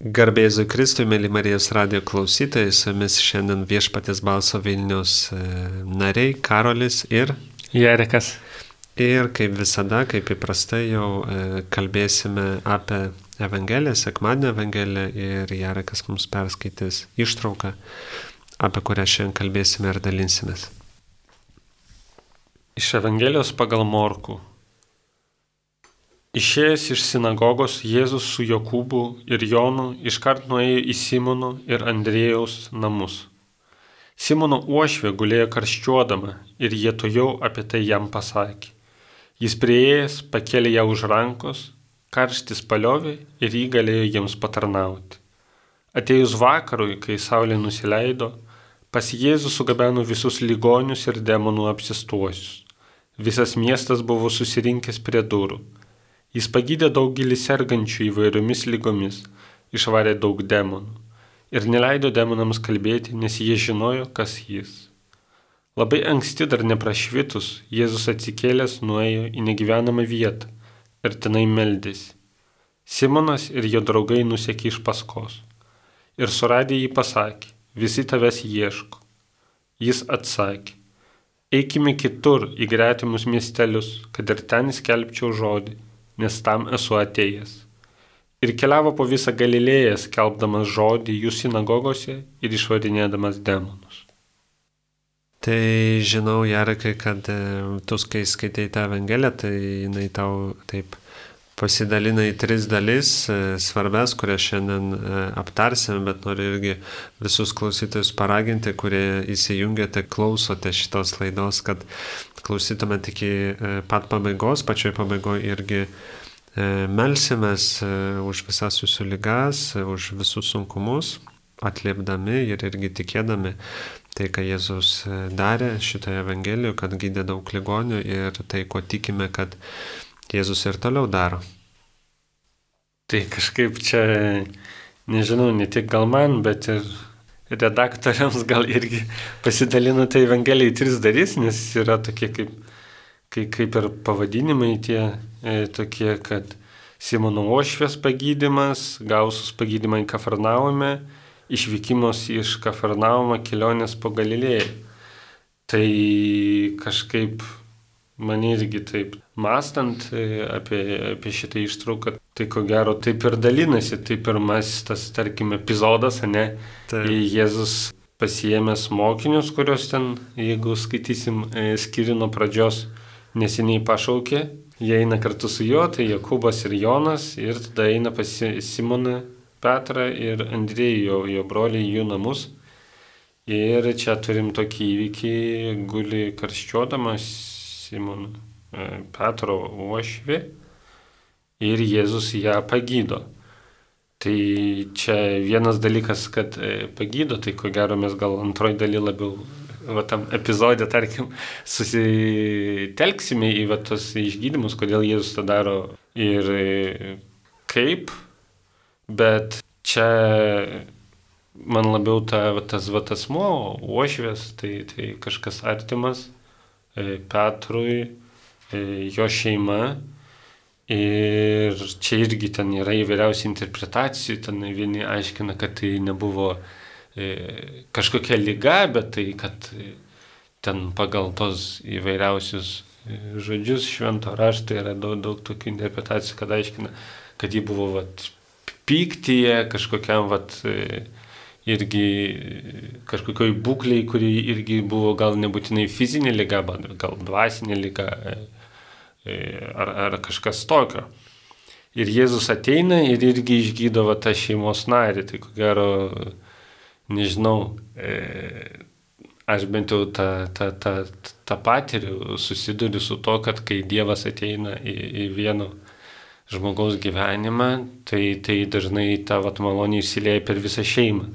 Garbėzui Kristui, mėly Marijos radio klausytojai, su jumis šiandien viešpatės balso Vilnius e, nariai Karolis ir Jarekas. Ir kaip visada, kaip įprastai jau e, kalbėsime apie Evangeliją, sekmadienio Evangeliją ir Jarekas mums perskaitys ištrauką, apie kurią šiandien kalbėsime ir dalinsimės. Iš Evangelijos pagal Morku. Išėjęs iš sinagogos, Jėzus su Jokūbu ir Jonu iškart nuėjo į Simono ir Andrėjaus namus. Simono uošvė gulėjo karščiuodama ir jie to jau apie tai jam pasakė. Jis prieėjęs pakėlė ją už rankos, karštis paliovė ir jį galėjo jiems patarnauti. Atėjus vakarui, kai saulė nusileido, pas Jėzų sugabeno visus ligonius ir demonų apsistuosius. Visas miestas buvo susirinkęs prie durų Jis pagydė daugelį sergančių įvairiomis lygomis, išvarė daug demonų ir neleido demonams kalbėti, nes jie žinojo, kas jis. Labai anksti dar neprašvitus, Jėzus atsikėlęs nuėjo į negyvenamą vietą ir tenai meldėsi. Simonas ir jo draugai nusekė iš paskos. Ir suradę jį pasakė, visi tavęs ieško. Jis atsakė, eikime kitur į gretimus miestelius, kad ir ten skelbčiau žodį nes tam esu atėjęs. Ir keliavo po visą Galilėją, skelbdamas žodį jų sinagogose ir išvarinėdamas demonus. Tai žinau, Jarekai, kad e, tu, kai skaitai tą Evangeliją, tai jinai tau taip pasidalina į tris dalis, e, svarbes, kurias šiandien e, aptarsime, bet noriu irgi visus klausytojus paraginti, kurie įsijungėte, klausote šitos laidos, kad klausytumėte iki pat pabaigos, pačioj pabaigoje irgi E, melsimės e, už visas jūsų lygas, e, už visus sunkumus, atliepdami ir irgi tikėdami tai, ką Jėzus darė šitoje Evangelijoje, kad gydė daug ligonių ir tai, ko tikime, kad Jėzus ir toliau daro. Tai kažkaip čia, nežinau, ne tik gal man, bet ir redaktoriams gal irgi pasidalino tai Evangelijai tris darys, nes yra tokie kaip kai, kaip ir pavadinimai tie e, tokie, kad Simono Ošvės pagydimas, gausus pagydimai Kafarnaume, išvykimas iš Kafarnaumo kelionės po Galilėją. Tai kažkaip man irgi taip mastant e, apie, apie šitą ištrauką, tai ko gero taip ir dalinasi, tai pirmasis tas, tarkim, epizodas, ne? Taip. Jėzus pasiemęs mokinius, kuriuos ten, jeigu skaitysim, e, skiri nuo pradžios, neseniai pašaukė, jie eina kartu su juo, tai Jokūbas ir Jonas, ir tada eina pas Simoną Petrą ir Andrėjų, jo, jo broliai, jų namus. Ir čia turim tokį įvykį, guli karščiuodamas E, Petro uošvė ir Jėzus ją pagydo. Tai čia vienas dalykas, kad e, pagydo, tai ko gero mes gal antroji daly labiau va, tam epizodė, tarkim, susitelksime į va, tos išgydymus, kodėl Jėzus tą daro ir kaip, bet čia man labiau ta, va, tas va, asmo, uošvės, tai, tai kažkas artimas e, Petrui, e, jo šeima. Ir čia irgi ten yra įvairiausių interpretacijų, ten vieni aiškina, kad tai nebuvo E, kažkokia lyga, bet tai, kad ten pagal tos įvairiausius e, žodžius švento rašto yra daug, daug tokių interpretacijų, kad aiškina, kad ji buvo vat, pyktyje, kažkokiam vat, e, irgi kažkokioj būkliai, kuri irgi buvo gal nebūtinai fizinė lyga, bet gal dvasinė lyga ar, ar kažkas tokio. Ir Jėzus ateina ir irgi išgydo va, tą šeimos narį, tai ko gero nežinau, e, aš bent jau tą, tą, tą, tą patiriu, susiduriu su to, kad kai Dievas ateina į, į vieno žmogaus gyvenimą, tai, tai dažnai ta vat, malonė išsilieja per visą šeimą.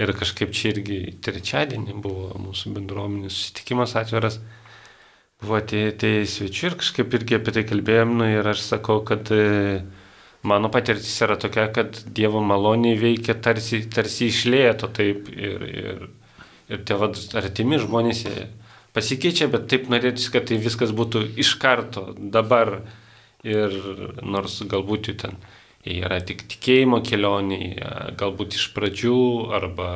Ir kažkaip čia irgi trečiadienį buvo mūsų bendruomenės susitikimas atviras, buvo atėję svečių ir kažkaip irgi apie tai kalbėjom, nu, ir aš sakau, kad e, mano patirtis yra tokia, kad Dievo malonė veikia tarsi, tarsi išlėto taip ir, ir, ir tie vad artimi žmonės pasikeičia, bet taip norėtųsi, kad tai viskas būtų iš karto, dabar ir nors galbūt jų ten yra tik tikėjimo kelionėje, galbūt iš pradžių, arba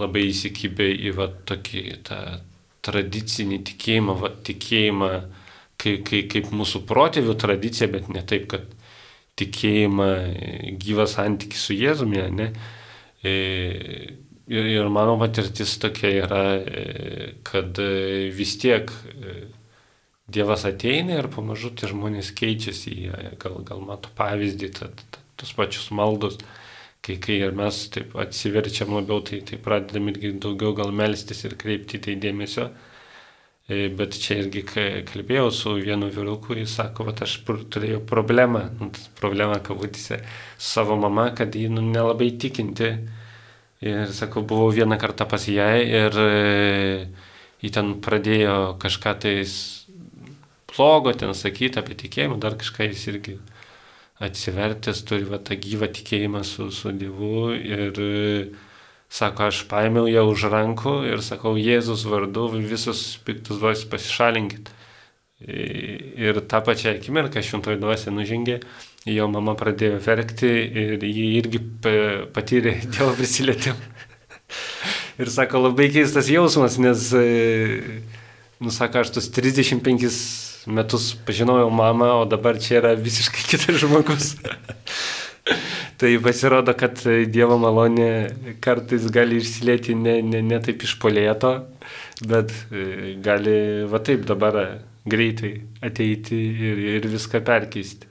labai įsikibę į va, tokį tą tradicinį tikėjimą, va, tikėjimą kaip, kaip, kaip mūsų protėvių tradicija, bet ne taip, kad tikėjimą gyvą santykį su Jėzumi, ne? E, ir, ir mano patirtis tokia yra, e, kad vis tiek Dievas ateina ir pamažu tie žmonės keičiasi, jie gal, gal mato pavyzdį, tad, tad, tos pačius maldus, kai, kai ir mes taip atsiverčiam labiau, tai, tai pradedam irgi daugiau gal melstis ir kreipti tai dėmesio. E, bet čia irgi kalbėjau su vienu vyruku, jis sako, kad aš turėjau problemą, nu, problemą kabutėse, su savo mama, kad ji nu, nelabai tikinti. Ir sako, buvau vieną kartą pas ją ir e, ji ten pradėjo kažką tais blogo ten sakyti apie tikėjimą, dar kažką jis irgi atsivertęs turi va, tą gyvą tikėjimą su, su Dievu ir sako, aš paėmiau ją už rankų ir sakau, Jėzus vardu visus piktus dvasius pasišalinkit. Ir tą pačią akimirką šventoji dvasia nužengė, jo mama pradėjo verkti ir jį irgi patyrė Dievo prisilietimą. Ir sako, labai keistas jausmas, nes, nu, sako, aš tus 35 metus pažinojau mamą, o dabar čia yra visiškai kitas žmogus. tai pasirodo, kad Dievo malonė kartais gali išsilėti ne, ne, ne taip iš polėto, bet e, gali va taip dabar greitai ateiti ir, ir viską perkeisti.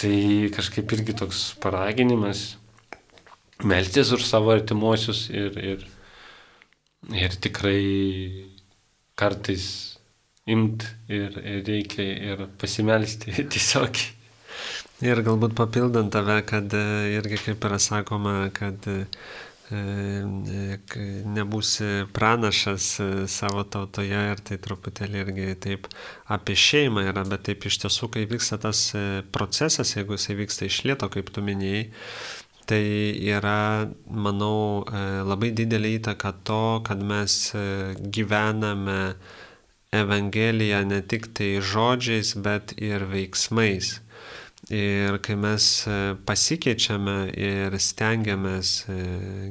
Tai kažkaip irgi toks paraginimas melstis už savo artimuosius ir, ir, ir tikrai kartais imt ir, ir reikia ir pasimelsti tiesiog. Ir galbūt papildant tave, kad e, irgi kaip yra sakoma, kad e, e, nebūsi pranašas savo tautoje ir tai truputėlį irgi taip apie šeimą yra, bet taip iš tiesų, kai vyksta tas procesas, jeigu jisai vyksta iš lieto, kaip tu minėjai, tai yra, manau, labai didelį įtaką to, kad mes gyvename Evangeliją ne tik tai žodžiais, bet ir veiksmais. Ir kai mes e, pasikeičiame ir stengiamės e,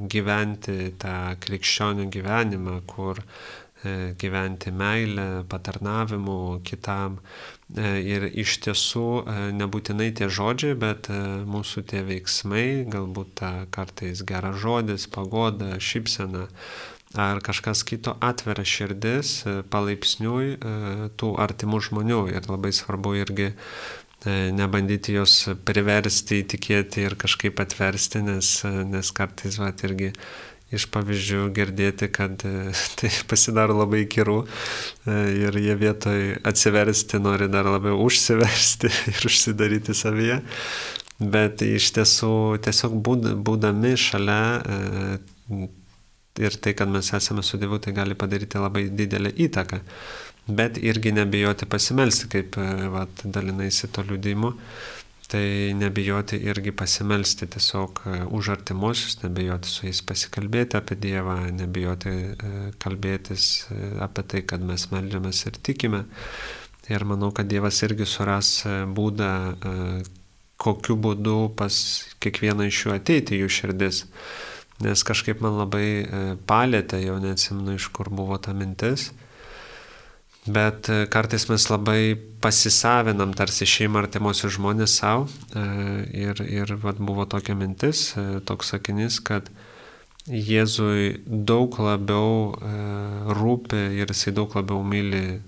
gyventi tą krikščionių gyvenimą, kur e, gyventi meilę, patarnavimu kitam. Ir iš tiesų nebūtinai tie žodžiai, bet mūsų tie veiksmai, galbūt ta kartais geras žodis, pagoda, šypsena, ar kažkas kito atveria širdis e, palaipsniui e, tų artimų žmonių ir labai svarbu irgi e, nebandyti jos priversti įtikėti ir kažkaip atversti, nes, nes kartais va irgi iš pavyzdžių girdėti, kad tai pasidaro labai kirų ir jie vietoj atsiversti nori dar labiau užsiversti ir užsidaryti savyje. Bet iš tiesų tiesiog būdami šalia ir tai, kad mes esame su Dievu, tai gali padaryti labai didelę įtaką. Bet irgi nebijoti pasimelsti, kaip e, vat, dalinaisi to liūdimu. Tai nebijoti irgi pasimelsti tiesiog e, už artimuosius, nebijoti su jais pasikalbėti apie Dievą, nebijoti e, kalbėtis apie tai, kad mes melžiamės ir tikime. Ir manau, kad Dievas irgi suras būdą, kokiu būdu pas kiekvieną iš jų ateiti jų širdis nes kažkaip man labai e, palėtė, jau neatsimenu iš kur buvo ta mintis. Bet e, kartais mes labai pasisavinam tarsi šeimą artimuosius žmonės savo. E, ir ir vat, buvo tokia mintis, toks sakinys, kad Jėzui daug labiau rūpi ir jisai daug labiau myli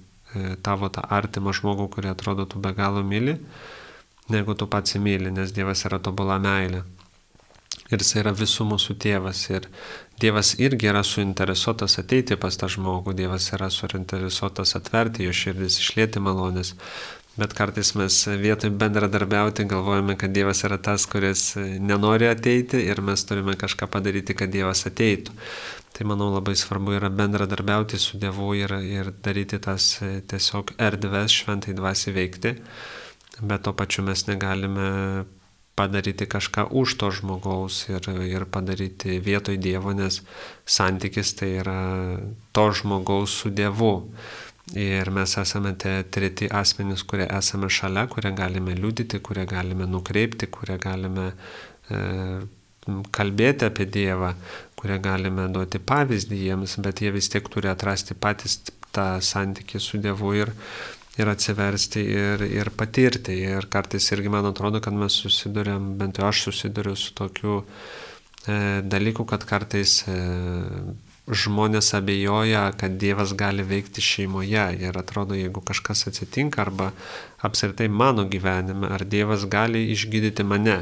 tavo tą artimą žmogų, kurį atrodo tu be galo myli, negu tu pats įmyli, nes Dievas yra tobula meilė ir jis yra visų mūsų tėvas. Ir Dievas irgi yra suinteresuotas ateiti pas tą žmogų, Dievas yra suinteresuotas atverti jo širdis, išlėti malonės. Bet kartais mes vietoj bendradarbiauti galvojame, kad Dievas yra tas, kuris nenori ateiti ir mes turime kažką padaryti, kad Dievas ateitų. Tai manau labai svarbu yra bendradarbiauti su Dievu ir, ir daryti tas tiesiog erdves šventai dvasi veikti. Bet to pačiu mes negalime padaryti kažką už to žmogaus ir, ir padaryti vietoj Dievo, nes santykis tai yra to žmogaus su Dievu. Ir mes esame tie treti asmenys, kurie esame šalia, kurie galime liudyti, kurie galime nukreipti, kurie galime e, kalbėti apie Dievą, kurie galime duoti pavyzdį jiems, bet jie vis tiek turi atrasti patys tą santykį su Dievu ir, ir atsiversti ir, ir patirti. Ir kartais irgi man atrodo, kad mes susidurėm, bent jau aš susiduriu su tokiu e, dalyku, kad kartais e, žmonės abejoja, kad Dievas gali veikti šeimoje ir atrodo, jeigu kažkas atsitinka arba apsirtai mano gyvenime, ar Dievas gali išgydyti mane.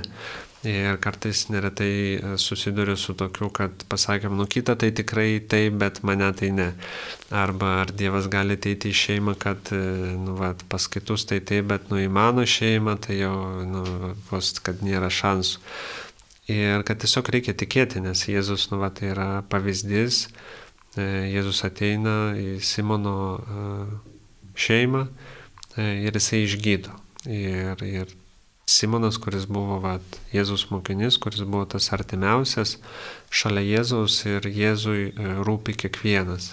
Ir kartais neretai e, susiduriu su tokiu, kad pasakėm, nu kitą tai tikrai taip, bet mane tai ne. Arba ar Dievas gali ateiti į šeimą, kad, e, nu, va, pas kitus tai taip, bet, nu, į mano šeimą tai jau, nu, vos, kad nėra šansų. Ir kad tiesiog reikia tikėti, nes Jėzus, nu, va, tai yra pavyzdys. E, Jėzus ateina į Simono šeimą ir jisai išgydo. Ir, ir Simonas, kuris buvo vat, Jėzus mokinys, kuris buvo tas artimiausias šalia Jėzaus ir Jėzui e, rūpi kiekvienas.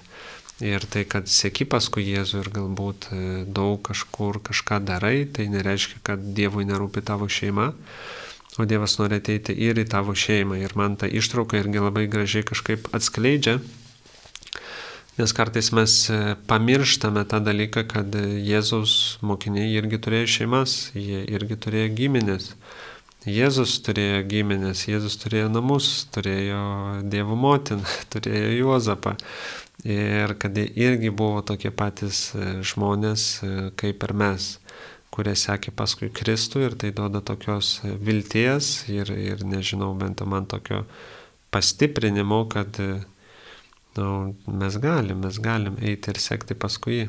Ir tai, kad sėki paskui Jėzų ir galbūt e, daug kažkur kažką darai, tai nereiškia, kad Dievui nerūpi tavo šeima, o Dievas nori ateiti ir į tavo šeimą. Ir man ta ištrauka irgi labai gražiai kažkaip atskleidžia, Nes kartais mes e, pamirštame tą dalyką, kad Jėzaus mokiniai irgi turėjo šeimas, jie irgi turėjo giminės. Jėzus turėjo giminės, Jėzus turėjo namus, turėjo Dievo motiną, turėjo Juozapą. Ir kad jie irgi buvo tokie patys e, žmonės e, kaip ir mes, kurie sekė paskui Kristų ir tai duoda tokios vilties ir, ir nežinau, bent man tokio pastiprinimo, kad nu, mes galim, mes galim eiti ir sekti paskui jį.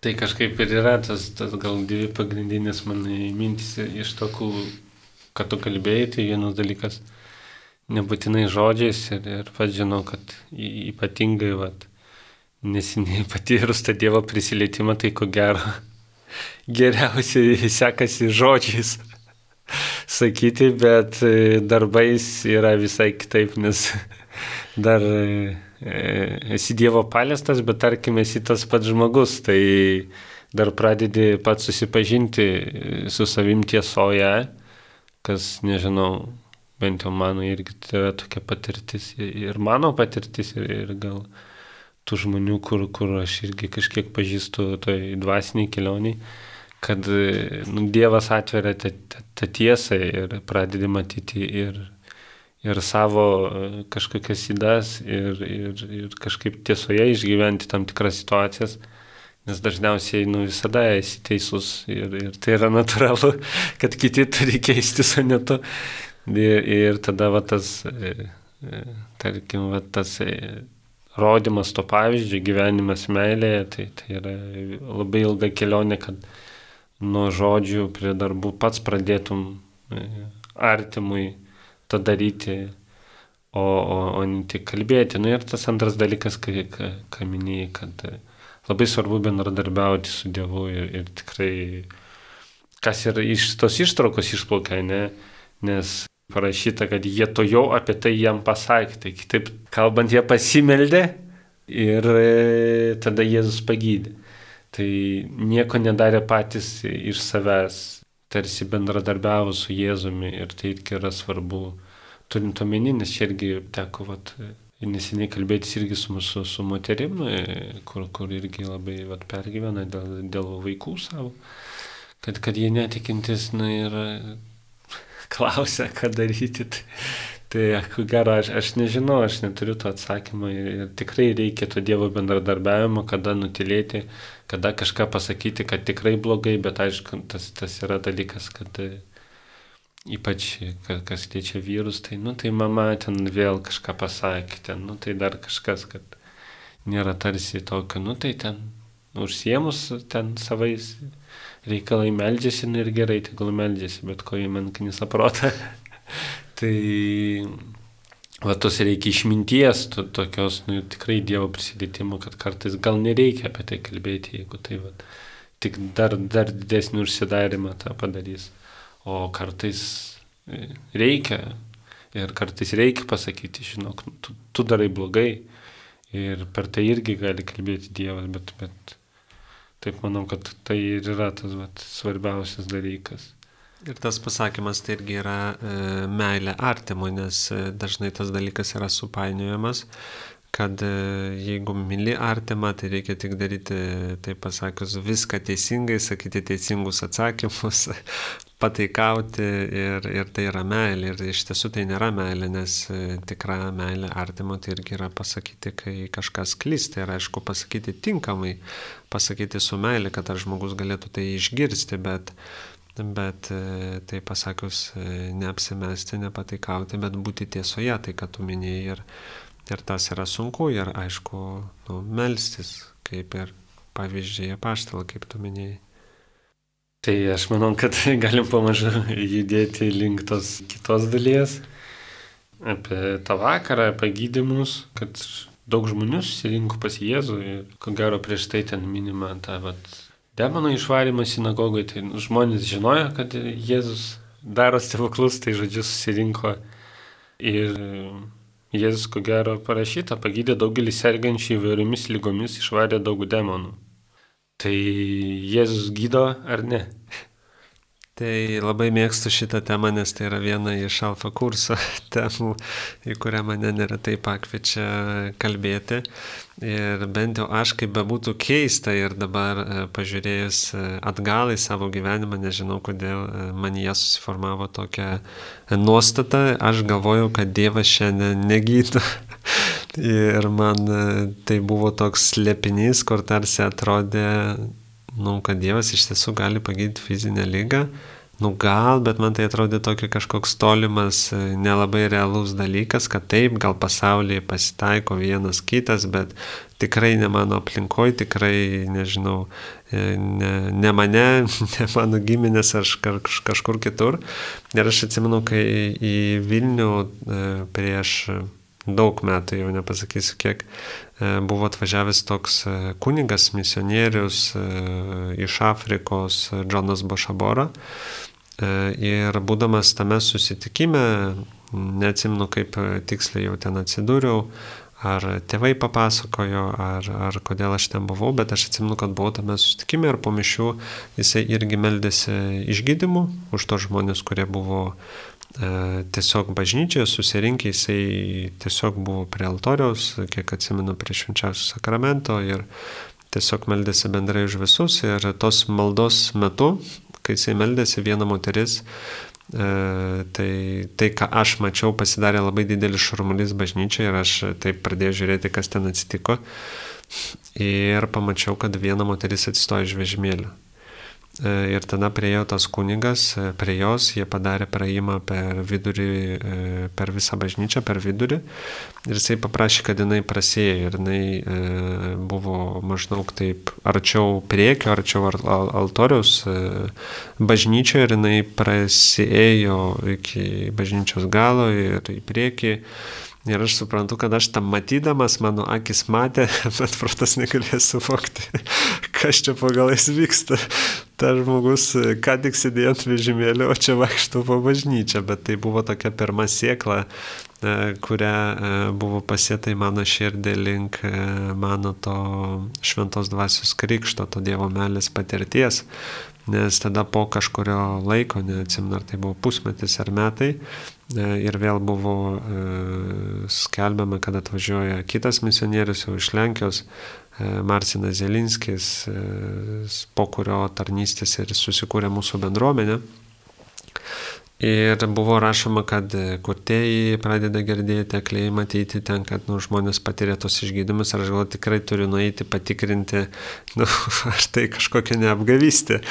Tai kažkaip ir yra tas, tas gal dvi pagrindinės mano mintis iš tokių, kad tu kalbėjai, tai vienas dalykas nebūtinai žodžiais ir, ir pats žinau, kad ypatingai vat, nesiniai patyrus tą Dievo prisilietimą, tai ko gero geriausiai sekasi žodžiais sakyti, bet e, darbais yra visai kitaip, nes dar e, esi Dievo paliestas, bet tarkim esi tas pats žmogus, tai dar pradedi pats susipažinti su savim tiesoje, kas, nežinau, bent jau mano irgi tai yra tokia patirtis ir mano patirtis ir, ir gal tų žmonių, kur, kur aš irgi kažkiek pažįstu toj dvasiniai kelioniai kad nu, Dievas atveria tą, tą, tą tiesą ir pradedi matyti ir, ir savo e, kažkokias įdas ir, ir, ir kažkaip tiesoje išgyventi tam tikras situacijas, nes dažniausiai nu, visada esi teisus ir, ir tai yra natūralu, kad kiti turi keistis, o ne tu. Ir, ir tada va, tas, e, e, tarkim, va, tas rodimas to pavyzdžio, gyvenimas meilėje, tai, tai yra labai ilga kelionė, kad nuo žodžių prie darbų pats pradėtum e, artimui tą daryti, o, o, o ne tik kalbėti. Na nu, ir tas antras dalykas, ką, ką, ką minėjai, kad e, labai svarbu bendradarbiauti su Dievu ir, ir tikrai, kas ir iš tos ištraukos išplaukia, ne? nes parašyta, kad jie to jau apie tai jam pasakė. Tai kitaip kalbant, jie pasimeldė ir e, tada Jėzus pagydė tai nieko nedarė patys iš savęs, tarsi bendradarbiavo su Jėzumi ir tai irgi yra svarbu, turint omeny, nes čia irgi teko, vat, neseniai kalbėtis irgi su mūsų su moterim, kur, kur irgi labai vat, pergyvena dėl, dėl vaikų savo, kad, kad jie netikintis, na ir klausia, ką daryti. Tai, Tai, ko gero, aš, aš nežinau, aš neturiu to atsakymą ir, ir tikrai reikia to Dievo bendradarbiavimo, kada nutilėti, kada kažką pasakyti, kad tikrai blogai, bet aišku, tas, tas yra dalykas, kad ypač, kas liečia vyrus, tai, nu, tai mama ten vėl kažką pasakė, ten, nu, tai dar kažkas, kad nėra tarsi tokio, nu, tai ten užsiemus ten savais reikalai meldžiasi nu, ir gerai, tegul meldžiasi, bet ko knisa protą. Tai va tos reikia išminties, to, tokios nu, tikrai Dievo prisilietimo, kad kartais gal nereikia apie tai kalbėti, jeigu tai va, tik dar, dar didesnį užsidarimą tą padarys. O kartais e, reikia ir kartais reikia pasakyti, žinok, tu, tu darai blogai Ir per tai irgi gali kalbėti Dievas, bet, bet taip manau, kad tai ir yra tas vat, svarbiausias dalykas. Ir tas pasakymas tai irgi yra e, meilė artimui, nes e, dažnai tas dalykas yra supainiojamas, kad e, jeigu myli artimą, tai reikia tik daryti, taip pasakius, viską teisingai, sakyti teisingus atsakymus, pataikauti ir, ir tai yra meilė. Ir iš tiesų tai nėra meilė, nes e, tikra meilė artimo tai irgi yra pasakyti, kai kažkas klysta ir aišku pasakyti tinkamai, pasakyti su meilė, kad ar žmogus galėtų tai išgirsti, bet, bet e, tai pasakius, e, neapsimesti, nepataikauti, bet būti tiesoje, tai ką tu minėjai. Ir, ir tas yra sunku ir aišku, nu, melstis, kaip ir pavyzdžiai apaštalą, kaip tu minėjai. Tai aš manau, kad galim pamažu judėti link tos kitos dalies. Apie tą vakarą, apie gydimus, kad daug žmonių susirinko pas Jėzų ir ko gero prieš tai ten minima tą vat, demono išvarimą sinagogoje, tai žmonės žinojo, kad Jėzus daro stebuklus, tai žodžiu susirinko ir Jėzus ko gero parašyta, pagydė daugelį sergančių įvairiomis lygomis, išvarė daug demonų. Tai Jėzus gydo ar ne? Tai labai mėgstu šitą temą, nes tai yra viena iš alfa kurso temų, į kurią mane neretai pakviečia kalbėti. Ir bent jau aš, kaip bebūtų keista ir dabar e, pažiūrėjus e, atgal į savo gyvenimą, nežinau kodėl e, man jie susiformavo tokią nuostatą, aš galvojau, kad Dievas šiandien negydo. Ir man tai buvo toks slėpinys, kur tarsi atrodė, nu, kad Dievas iš tiesų gali pagydyti fizinę lygą. Nu gal, bet man tai atrodė tokia kažkoks tolimas, e, nelabai realus dalykas, kad taip, gal pasaulyje pasitaiko vienas kitas, bet tikrai ne mano aplinkoje, tikrai, nežinau, e, ne, ne mane, ne mano giminės ar kažkur kitur. Ir aš atsimenu, kai į Vilnių prieš daug metų, jau nepasakysiu kiek, e, buvo atvažiavęs toks e, kunigas, misionierius e, iš Afrikos, Džonas Bošabora. Ir būdamas tame susitikime, neatsimnu kaip tiksliai jau ten atsidūriau, ar tėvai papasakojo, ar, ar kodėl aš ten buvau, bet aš atsimenu, kad buvau tame susitikime ir po mišių jisai irgi meldėsi išgydymu už tos žmonės, kurie buvo E, tiesiog bažnyčioje susirinkę, jisai tiesiog buvo prie altoriaus, kiek atsimenu, prie švenčiausio sakramento ir tiesiog meldėsi bendrai už visus. Ir tos maldos metu, kai jisai meldėsi, viena moteris, e, tai, tai, ką aš mačiau, pasidarė labai didelis šurmulys bažnyčioje ir aš taip pradėjau žiūrėti, kas ten atsitiko. Ir pamačiau, kad viena moteris atsistojo iš vežimėlio. E, ir tada priejo tas kunigas, e, prie jos jie padarė praėjimą per vidurį, e, per visą bažnyčią, per vidurį. Ir jisai paprašė, kad jinai prasėjo. Ir jinai buvo maždaug taip arčiau priekio, arčiau altoriaus bažnyčioje. Ir jinai prasėjo iki bažnyčios galo ir į priekį. Ir aš suprantu, kad aš tam matydamas, mano akis matė, bet protas negalėjo suvokti, kas čia pagalais vyksta. Ta žmogus ką tik sėdėjo ant vežimėlio, o čia vaikšto po bažnyčią, bet tai buvo tokia pirma sėkla, e, kurią e, buvo pasėta į mano širdį link e, mano to šventos dvasios krikšto, to Dievo melės patirties nes tada po kažkurio laiko, neatsimenu, ar tai buvo pusmetis ar metai, e, ir vėl buvo e, skelbiama, kad atvažiuoja kitas misionierius jau iš Lenkijos, e, Marcinas Zelinskis, po kurio tarnystės ir susikūrė mūsų bendruomenė. Ir buvo rašoma, kad kurtėjai pradeda girdėti, akliai matyti ten, kad nu, žmonės patiria tos išgydymus ir aš gal tikrai turiu nueiti patikrinti, nu, ar tai kažkokia neapgavystė.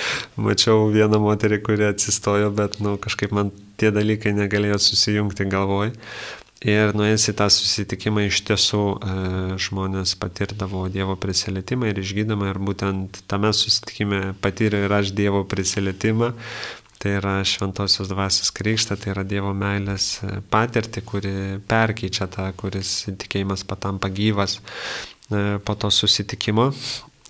Mačiau vieną moterį, kuri atsistojo, bet nu, kažkaip man tie dalykai negalėjo susijungti galvoj. Ir nuėjęs į tą susitikimą iš tiesų e, žmonės patirdavo Dievo prisilietimą ir išgydymą ir būtent tame susitikime patyrė ir aš Dievo prisilietimą, Tai yra šventosios dvasios krikštą, tai yra Dievo meilės e, patirtį, kuri perkeičia tą, kuris tikėjimas patampa gyvas e, po to susitikimo.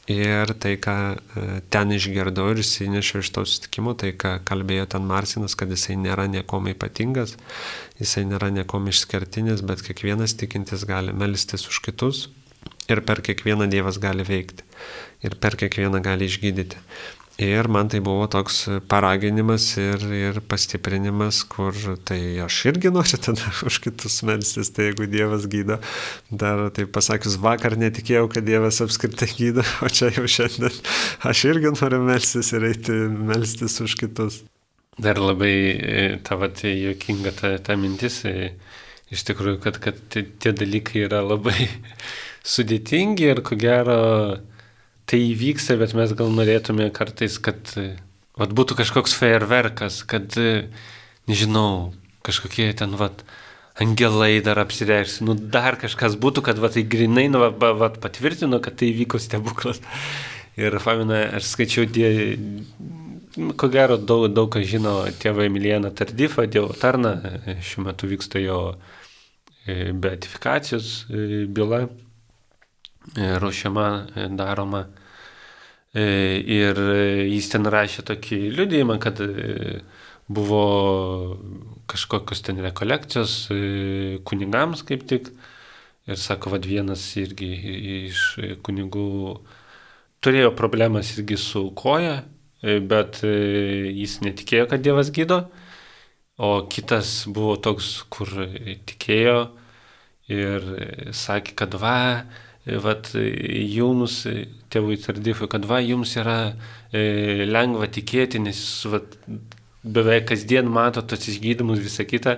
Ir tai, ką e, ten išgirdau ir įsinešiau iš to susitikimo, tai, ką kalbėjo ten Marsinas, kad jisai nėra niekom ypatingas, jisai nėra niekom išskirtinis, bet kiekvienas tikintis gali melstis už kitus, Ir per kiekvieną Dievas gali veikti. Ir per kiekvieną gali išgydyti. Ir man tai buvo toks paraginimas ir, ir pastiprinimas, kur tai aš irgi noriu tada už kitus melstis, tai jeigu Dievas gydo, dar tai pasakius, vakar netikėjau, kad Dievas apskritai gydo, o čia jau šiandien aš irgi noriu melstis ir eiti melstis už kitus. Dar labai e, tavo tai jokinga ta, ta mintis, e, iš tikrųjų, kad, kad tie dalykai yra labai sudėtingi ir ko gero tai įvyksta, bet mes gal norėtume kartais, kad vat, būtų kažkoks fejerverkas, kad, nežinau, kažkokie ten, vat, angelai dar apsireikštų, nu dar kažkas būtų, kad vat, tai grinai nu, vat, vat, patvirtino, kad tai įvyko stebuklas. Ir Famina, aš skaičiau, die, ko gero daug, daug kas žino tėvą Emilijaną Tardifą, Dievo tarną, šiuo metu vyksta jo e, beatifikacijos e, byla, e, ruošiama, daroma. E, ir jis ten rašė tokį liudėjimą, kad e, buvo kažkokios ten rekolekcijos e, kunigams kaip tik. Ir sako, vad vienas irgi iš kunigų turėjo problemas irgi su koja, bet jis netikėjo, kad Dievas gydo. O kitas buvo toks, kur tikėjo ir sakė, kad va, vat, jaunus tėvui Tardifui, kad va, jums yra e, lengva tikėti, nes jūs vat, beveik kasdien mato tos išgydymus visą kitą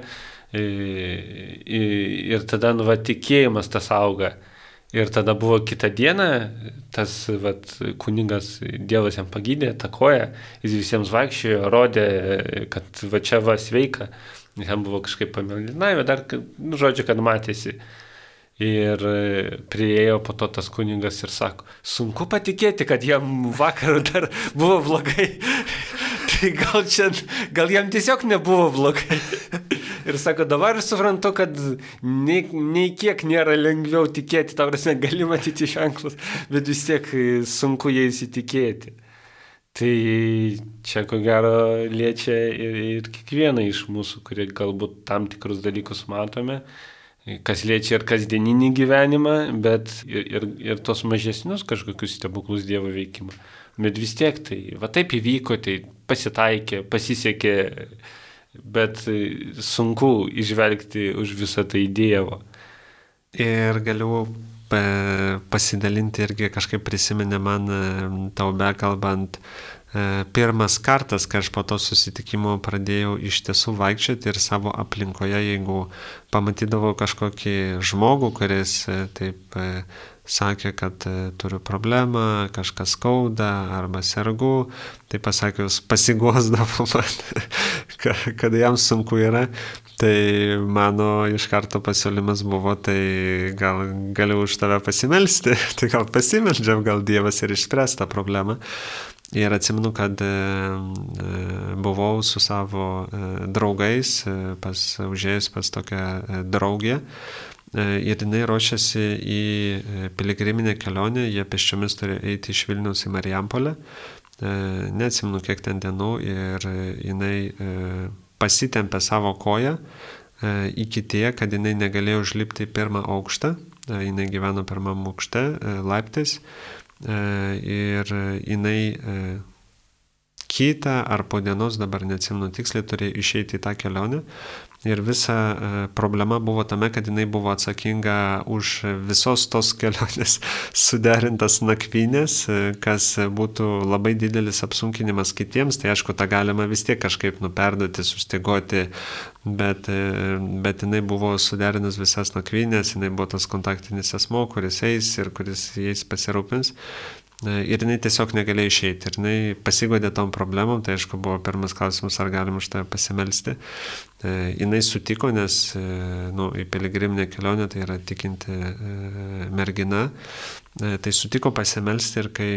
e, ir tada, nu, va, tikėjimas tas auga. Ir tada buvo kitą dieną, tas vat, kuningas Dievas jam pagydė, takoja, jis visiems vaikščiojo, rodė, kad va čia va sveika. Jam buvo kažkaip pamelinai, bet dar, nu, žodžiu, kad matėsi. Ir e, prieėjo po to tas kuningas ir sako, sunku patikėti, kad jam vakar dar buvo blogai. tai gal, čia, gal jam tiesiog nebuvo blogai. ir sako, dabar suprantu, kad nei, nei kiek nėra lengviau tikėti, tau prasme, gali matyti ženklus, bet vis tiek sunku jais įtikėti. Tai čia ko gero liečia ir, ir kiekvieną iš mūsų, kurie galbūt tam tikrus dalykus matome kas liečia ir kasdieninį gyvenimą, bet ir, ir, ir tos mažesnius kažkokius stebuklus Dievo veikimą. Bet vis tiek tai, va taip įvyko, tai pasitaikė, pasisekė, bet sunku išvelgti už visą tai Dievo. Ir galiu pasidalinti irgi kažkaip prisiminė man tau bekalbant E, pirmas kartas, kai aš po to susitikimo pradėjau iš tiesų vaikščioti ir savo aplinkoje, jeigu pamatydavau kažkokį žmogų, kuris e, taip e, sakė, kad turiu problemą, kažkas skauda arba sergu, tai pasakius, pasigosdavo man, kad jam sunku yra, tai mano iš karto pasiūlymas buvo, tai gal galiu už tave pasimelsti, tai gal pasimeldžiam, gal Dievas ir išspręs tą problemą. Ir atsimenu, kad e, e, buvau su savo e, draugais, pas, užėjęs pas tokią draugę. Ir jinai ruošiasi į piligriminę kelionę, jie peščiomis turi eiti iš Vilnius į Marijampolę. Neatsimenu, kiek ten dienų ir jinai pasitempė savo koją iki tie, kad jinai negalėjo užlipti į pirmą aukštą. Jinai gyveno pirmam aukšte laiptais ir jinai e, kitą ar po dienos, dabar neatsimenu tiksliai, turėjo išeiti į tą kelionę. Ir visa e, problema buvo tame, kad jinai buvo atsakinga už visos tos kelionės suderintas nakvynės, kas būtų labai didelis apsunkinimas kitiems. Tai aišku, tą galima vis tiek kažkaip nuperdoti, sustigoti, bet, bet jinai buvo suderinus visas nakvynės, jinai buvo tas kontaktinis asmo, kuris eis ir kuris jais pasirūpins. Ir jinai tiesiog negalėjo išeiti. Ir jinai pasigodė tom problemom, tai aišku buvo pirmas klausimas, ar galim už tą pasimelsti. E, jinai sutiko, nes e, nu, į piligriminę kelionę tai yra tikinti e, mergina. E, tai sutiko pasimelsti ir kai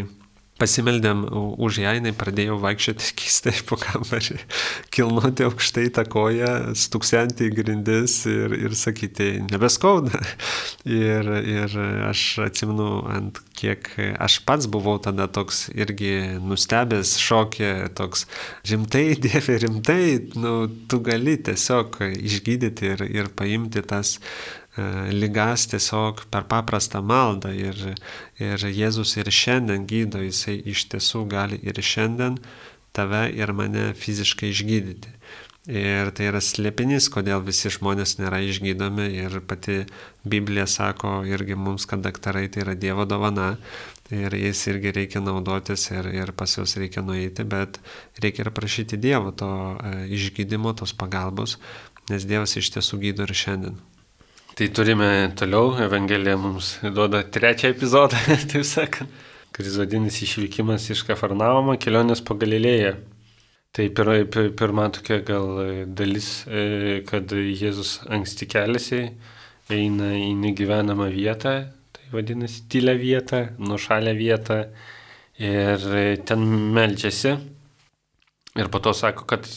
pasimeldėm už ją, jinai pradėjo vaikščioti keistai po kambarį, kilnoti aukštai tą koją, stuksenti į grindis ir, ir sakyti, nebeskauda. Ir, ir aš atsimenu, ant kiek aš pats buvau tada toks irgi nustebęs, šokė, toks rimtai, Dieve, rimtai, nu, tu gali tiesiog išgydyti ir, ir paimti tas lygas tiesiog per paprastą maldą ir, ir Jėzus ir šiandien gydo, jisai iš tiesų gali ir šiandien tave ir mane fiziškai išgydyti. Ir tai yra slėpinys, kodėl visi žmonės nėra išgydomi. Ir pati Biblija sako irgi mums, kad daktarai tai yra Dievo dovana. Ir jais irgi reikia naudotis ir, ir pas juos reikia nueiti, bet reikia ir prašyti Dievo to e, išgydymo, tos pagalbos, nes Dievas iš tiesų gydo ir šiandien. Tai turime toliau, Evangelija mums duoda trečią epizodą, taip sakant, kuris vadinasi išvykimas iš Kafarnaumo, kelionės po Galilėją. Tai pir, pir, pirma tokia gal dalis, e, kad Jėzus anksti keliasi, eina į negyvenamą vietą, tai vadinasi tylę vietą, nušalę vietą ir ten melčiasi. Ir po to sako, kad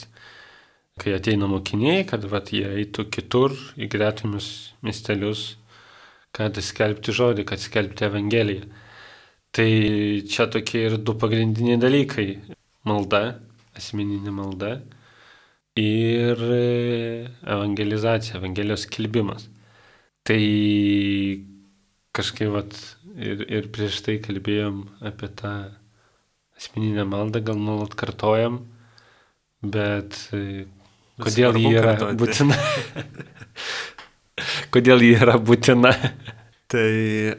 kai ateina mokiniai, kad vat, jie eitų kitur į gretimus miestelius, kad skelbti žodį, kad skelbti Evangeliją. Tai čia tokie ir du pagrindiniai dalykai - malda asmeninė malda ir e, evangelizacija, evangelijos kelbimas. Tai kažkaip vat, ir, ir prieš tai kalbėjom apie tą asmeninę maldą, gal nuolat kartojam, bet e, kodėl ji yra būtina? kodėl ji yra būtina? Tai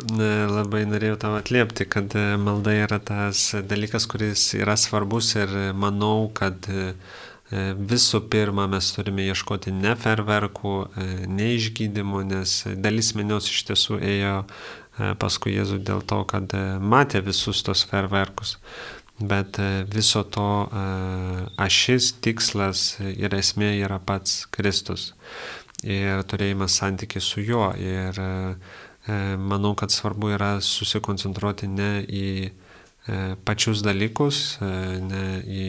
labai norėjau tau atliepti, kad e, malda yra tas dalykas, kuris yra svarbus ir manau, kad e, visų pirma mes turime ieškoti ne ferverkų, e, ne išgydymų, nes dalis minios iš tiesų ėjo paskui Jėzų dėl to, kad matė visus tos ferverkus. Bet viso to ašis, tikslas ir esmė yra pats Kristus. Ir turėjimas santykiai su juo. Ir E, manau, kad svarbu yra susikoncentruoti ne į e, pačius dalykus, e, ne į,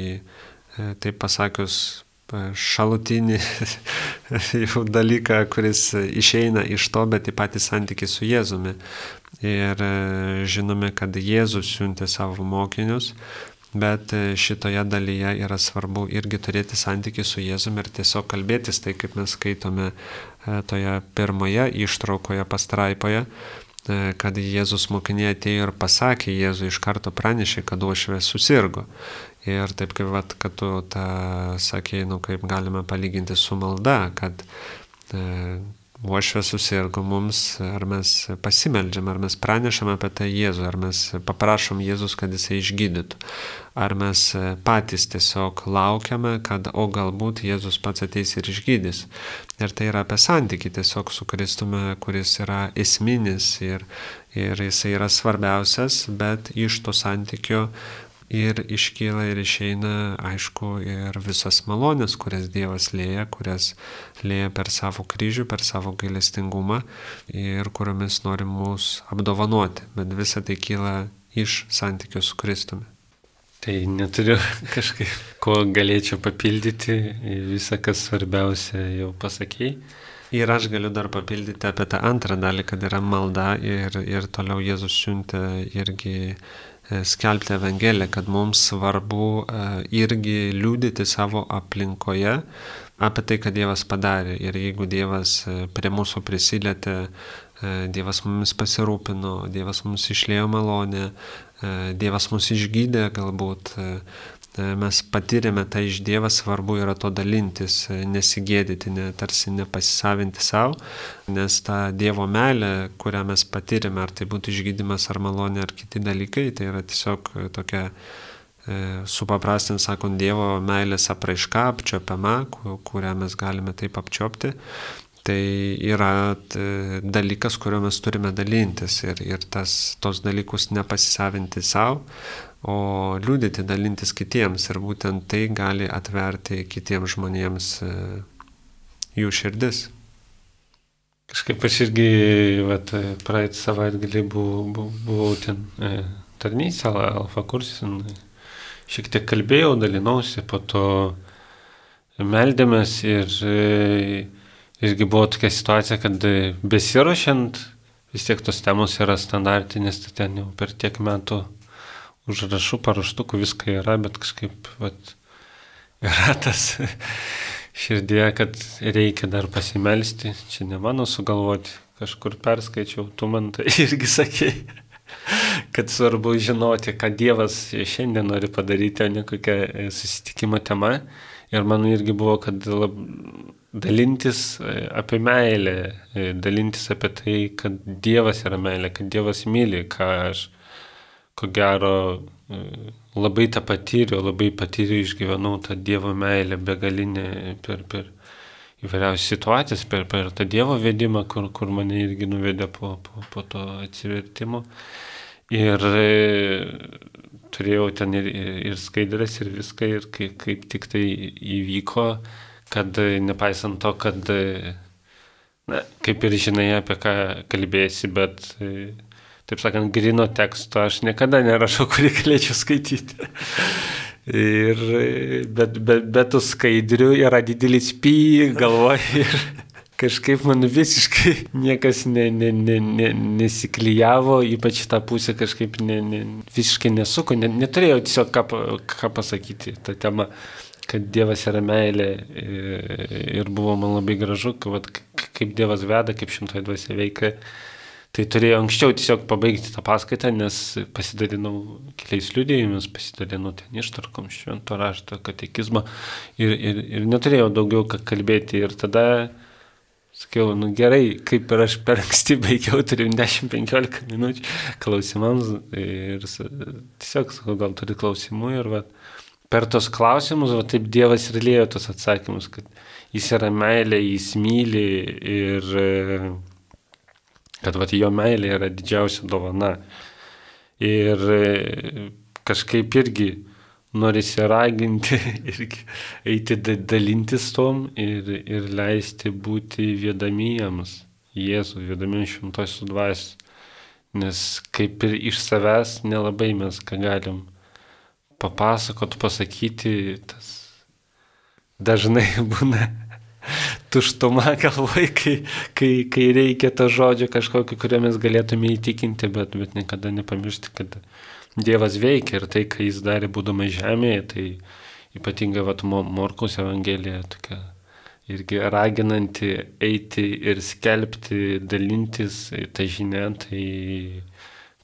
taip pasakius, šalutinį dalyką, kuris išeina iš to, bet į patį santykį su Jėzumi. Ir žinome, kad Jėzus siuntė savo mokinius, bet šitoje dalyje yra svarbu irgi turėti santykį su Jėzumi ir tiesiog kalbėtis, tai kaip mes skaitome E, toje pirmoje ištraukoje pastraipoje, e, kad Jėzus mokiniai atėjo ir pasakė, Jėzų iš karto pranešė, kad uošvė susirgo. Ir taip kaip, vat, kad tu tą sakėjai, nu kaip galime palyginti su malda, kad e, uošvė susirgo mums, ar mes pasimeldžiam, ar mes pranešam apie tai Jėzų, ar mes paprašom Jėzus, kad jisai išgydytų, ar mes patys tiesiog laukiame, kad o galbūt Jėzus pats ateis ir išgydys. Ir tai yra apie santykį tiesiog su Kristumi, kuris yra esminis ir, ir jisai yra svarbiausias, bet iš to santykio ir iškyla ir išeina, aišku, ir visas malonės, kurias Dievas lėja, kurias lėja per savo kryžių, per savo gailestingumą ir kuriomis nori mus apdovanoti. Bet visa tai kyla iš santykių su Kristumi. Tai neturiu kažkaip, ko galėčiau papildyti, visą, kas svarbiausia, jau pasakėjai. Ir aš galiu dar papildyti apie tą antrą dalį, kad yra malda ir, ir toliau Jėzus siuntė irgi skelbti Evangeliją, kad mums svarbu e, irgi liūdėti savo aplinkoje apie tai, kad Dievas padarė. Ir jeigu Dievas e, prie mūsų prisilietė, Dievas mumis pasirūpino, Dievas mums išlėjo malonę, Dievas mus išgydė galbūt, E, mes patyrėme tą iš Dievą, svarbu yra to dalintis, e, nesigėdyti, ne, tarsi nepasisavinti savo, nes ta Dievo meilė, kurią mes patyrėme, ar tai būtų išgydymas, ar malonė, ar kiti dalykai, tai yra tiesiog e, tokia supaprastint, sakant, Dievo meilės apraiška, apčiopiama, kurią mes galime taip apčiopti. Tai yra dalykas, kuriuo mes turime dalintis ir, ir tas, tos dalykus nepasisavinti savo, o liūdėti, dalintis kitiems ir būtent tai gali atverti kitiems žmonėms e, jų širdis. Kažkaip aš irgi, vat, praeitą savaitgalį buvau, buvau, buvau ten e, tarnystė, alfa kursis, šiek tiek kalbėjau, dalinausi, po to meldėmės ir e, irgi buvo tokia situacija, kad besirošiant, vis tiek tos temos yra standartinės, tai ten jau per tiek metų užrašų, paraštukų, viską yra, bet kažkaip vat, yra tas širdėje, kad reikia dar pasimelsti, čia ne mano sugalvoti, kažkur perskaičiau, tu man tai irgi sakei, kad svarbu žinoti, ką Dievas šiandien nori padaryti, o ne kokia susitikimo tema. Ir man irgi buvo, kad lab, dalintis e, apie meilę, e, dalintis apie tai, kad Dievas yra meilė, kad Dievas myli, ką aš ko gero e, labai tą patyriau, labai patyriau, išgyvenau tą Dievo meilę begalinę per, per įvairiausias situacijas, per, per tą Dievo vedimą, kur, kur mane irgi nuvedė po, po, po to atsivertimo. Ir turėjau ten ir, ir skaidrės, ir viską, ir kaip, kaip tik tai įvyko, kad nepaisant to, kad, na, kaip ir žinai, apie ką kalbėsi, bet, taip sakant, grino teksto aš niekada nerašau, kurį galėčiau skaityti. Ir, bet, bet, bet tų skaidrių yra didelis py galvoje ir kažkaip man visiškai niekas ne, ne, ne, ne, nesiklyjavo, ypač tą pusę kažkaip ne, ne, visiškai nesuko, ne, neturėjau tiesiog ką, ką pasakyti tą temą, kad Dievas yra meilė ir buvo man labai gražu, kad, kaip Dievas veda, kaip šimtoji dvasia veikia. Tai turėjau anksčiau tiesiog pabaigti tą paskaitą, nes pasidalinau keliais liudėjimais, pasidalinau ten ištarkom švento rašto katekizmo ir, ir, ir neturėjau daugiau ką kalbėti. Ir tada Sakiau, nu gerai, kaip ir aš per anksti baigiau, turim 10-15 minučių klausimams ir tiesiog sakau, gal turi klausimų ir va, per tos klausimus, va taip Dievas ir lėjo tos atsakymus, kad jis yra meilė, jis myli ir kad va, jo meilė yra didžiausia dovana. Ir kažkaip irgi norisi raginti ir eiti dalintis tom ir, ir leisti būti vedamiems Jėzų, vedamiems šimtosios dvasios. Nes kaip ir iš savęs nelabai mes ką galim papasakot, pasakyti, tas dažnai būna tuštuma galvoj, kai, kai, kai reikia to žodžio kažkokio, kurio mes galėtume įtikinti, bet, bet niekada nepamiršti, kad Dievas veikia ir tai, ką jis darė būdamas žemėje, tai ypatingai vat, Morkos Evangelija tokia irgi raginanti eiti ir skelbti, dalintis tą žinią, tai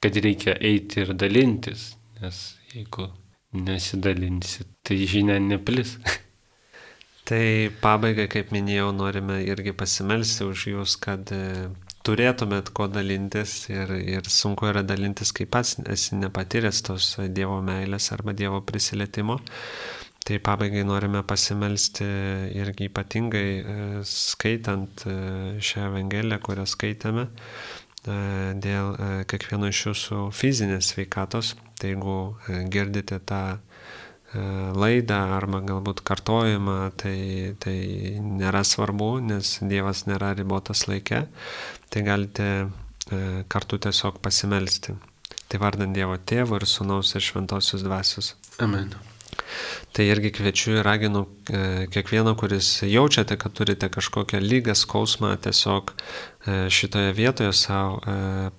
kad reikia eiti ir dalintis, nes jeigu nesidalinsi, tai žinia neplis. Tai pabaigai, kaip minėjau, norime irgi pasimelsti už jūs, kad turėtumėt ko dalintis ir, ir sunku yra dalintis, kai pats esi nepatyręs tos Dievo meilės arba Dievo prisilietimo. Tai pabaigai norime pasimelsti irgi ypatingai e, skaitant e, šią Evangeliją, kurią skaitėme, e, dėl kiekvieno iš jūsų fizinės sveikatos. Tai jeigu girdite tą laidą arba galbūt kartojimą, tai, tai nėra svarbu, nes Dievas nėra ribotas laikė tai galite e, kartu tiesiog pasimelsti. Tai vardant Dievo Tėvo ir Sūnaus ir Šventosios Dvasios. Amen. Tai irgi kviečiu ir raginu e, kiekvieną, kuris jaučiate, kad turite kažkokią lygą, skausmą, tiesiog e, šitoje vietoje savo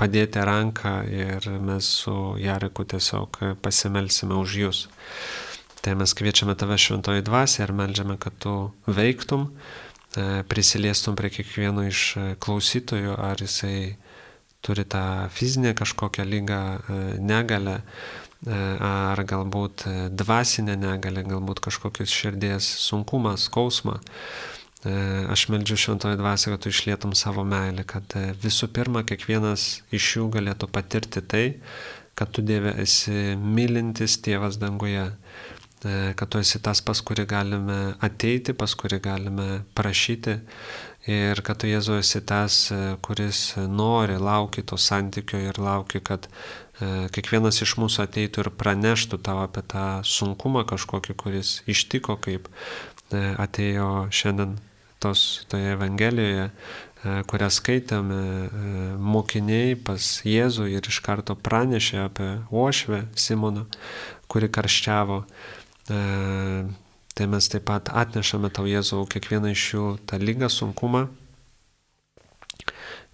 padėti ranką ir mes su Jariku tiesiog pasimelsime už jūs. Tai mes kviečiame tave šventoji dvasia ir melžiame, kad tu veiktum, E, prisiliestum prie kiekvieno iš e, klausytojų, ar jisai turi tą fizinę kažkokią lygą, e, negalę, ar galbūt dvasinę negalę, galbūt kažkokius širdies sunkumas, skausmą. Aš meldžiu šventoje dvasioje, kad tu išlietum savo meilę, kad visų pirma kiekvienas iš jų galėtų patirti tai, kad tu Dieve esi mylintis tėvas danguje kad tu esi tas, pas kurį galime ateiti, pas kurį galime prašyti ir kad tu Jėzu esi tas, e, kuris nori, lauki to santykio ir lauki, kad e, kiekvienas iš mūsų ateitų ir praneštų tau apie tą sunkumą kažkokį, kuris ištiko, kaip atėjo šiandien tos toje Evangelijoje, kurią skaitėme, mokiniai pas Jėzų ir iš karto pranešė apie Ošvę Simoną, kuri karščiavo. E, tai mes taip pat atnešame tau Jėzau kiekvieną iš jų tą lygą, sunkumą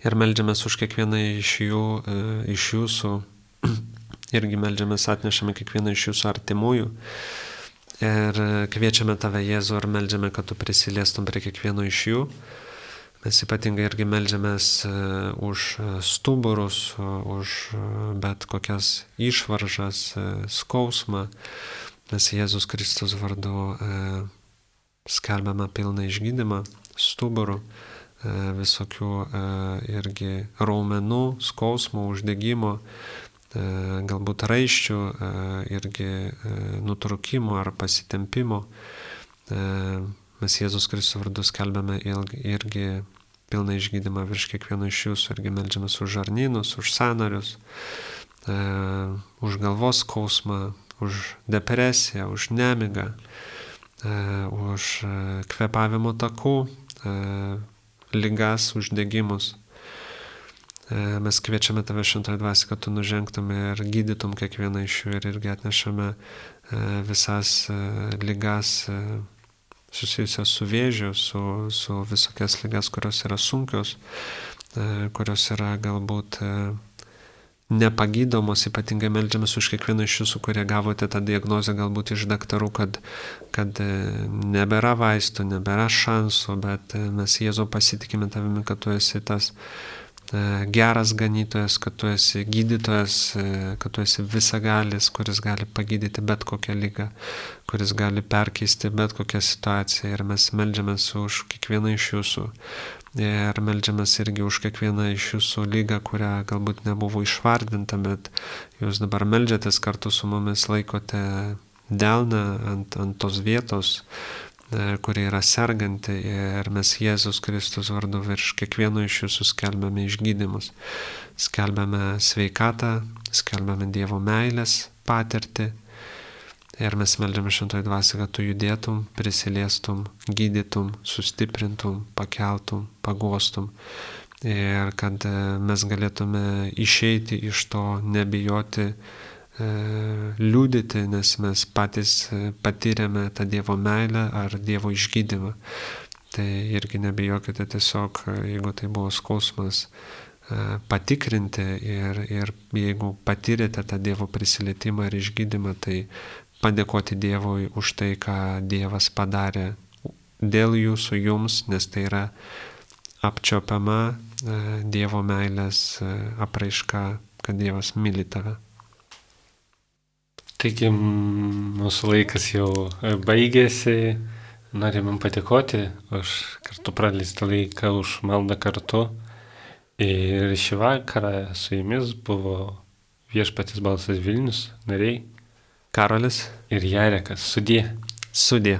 ir melžiamės už kiekvieną iš jų, e, iš jūsų, irgi melžiamės, atnešame kiekvieną iš jūsų artimųjų. Ir kviečiame tave Jėzų ir melžiame, kad tu prisiliestum prie kiekvieno iš jų, Mes ypatingai irgi melžiamės už stuburus, už bet kokias išvaržas, skausmą. Mes Jėzus Kristus vardu skelbiame pilną išgydymą stuburų, visokių irgi raumenų, skausmų, uždegimo, galbūt raiščių, irgi nutrukimo ar pasitempimo. Mes Jėzus Kristus vardu skelbiame irgi pilną išgydymą virš kiekvieno iš jūsų, irgi melžiamės už žarnynus, už sanarius, už galvos skausmą, už depresiją, už nemigą, už kvepavimo takų lygas, uždegimus. Mes kviečiame tave šimtąją dvasį, kad tu nužengtum ir gydytum kiekvieną iš jų ir irgi atnešame visas lygas susijusias su vėžiu, su, su visokias lygas, kurios yra sunkios, kurios yra galbūt nepagydomos, ypatingai melžiamės už kiekvieną iš jūsų, kurie gavote tą diagnozę galbūt iš daktarų, kad, kad nebėra vaistų, nebėra šansų, bet mes Jėzau pasitikime tavimi, kad tu esi tas geras ganytojas, kad tu esi gydytojas, kad tu esi visagalis, kuris gali pagydyti bet kokią lygą, kuris gali perkeisti bet kokią situaciją. Ir mes melžiamės už kiekvieną iš jūsų. Ir melžiamės irgi už kiekvieną iš jūsų lygą, kurią galbūt nebuvo išvardinta, bet jūs dabar melžiatės kartu su mumis, laikote delną ant, ant tos vietos, E, kuri yra serganti ir mes Jėzus Kristus vardu virš kiekvieno iš jūsų skelbiame išgydymus. Skelbiame sveikatą, skelbiame Dievo meilės patirtį ir mes meldžiame šventoji dvasia, kad tu judėtum, prisiliestum, gydytum, sustiprintum, pakeltum, pagostum ir kad e, mes galėtume išeiti iš to, nebijoti E, liūdėti, nes mes patys e, patyrėme tą Dievo meilę ar Dievo išgydymą. Tai irgi nebijokite tiesiog, jeigu tai buvo skausmas, patikrinti ir, ir jeigu patyrėte tą Dievo prisilietimą ir išgydymą, tai padėkoti Dievui už tai, ką Dievas padarė dėl jūsų jums, nes tai yra apčiopiama Dievo meilės apraiška, kad Dievas myli tave. Taigi mūsų laikas jau e, baigėsi. Norime patikoti už kartu praleistą laiką, už maldą kartu. Ir šį vakarą su jumis buvo viešpatis balsas Vilnius, nariai. Karolis ir Jarekas. Sudė. Sudė.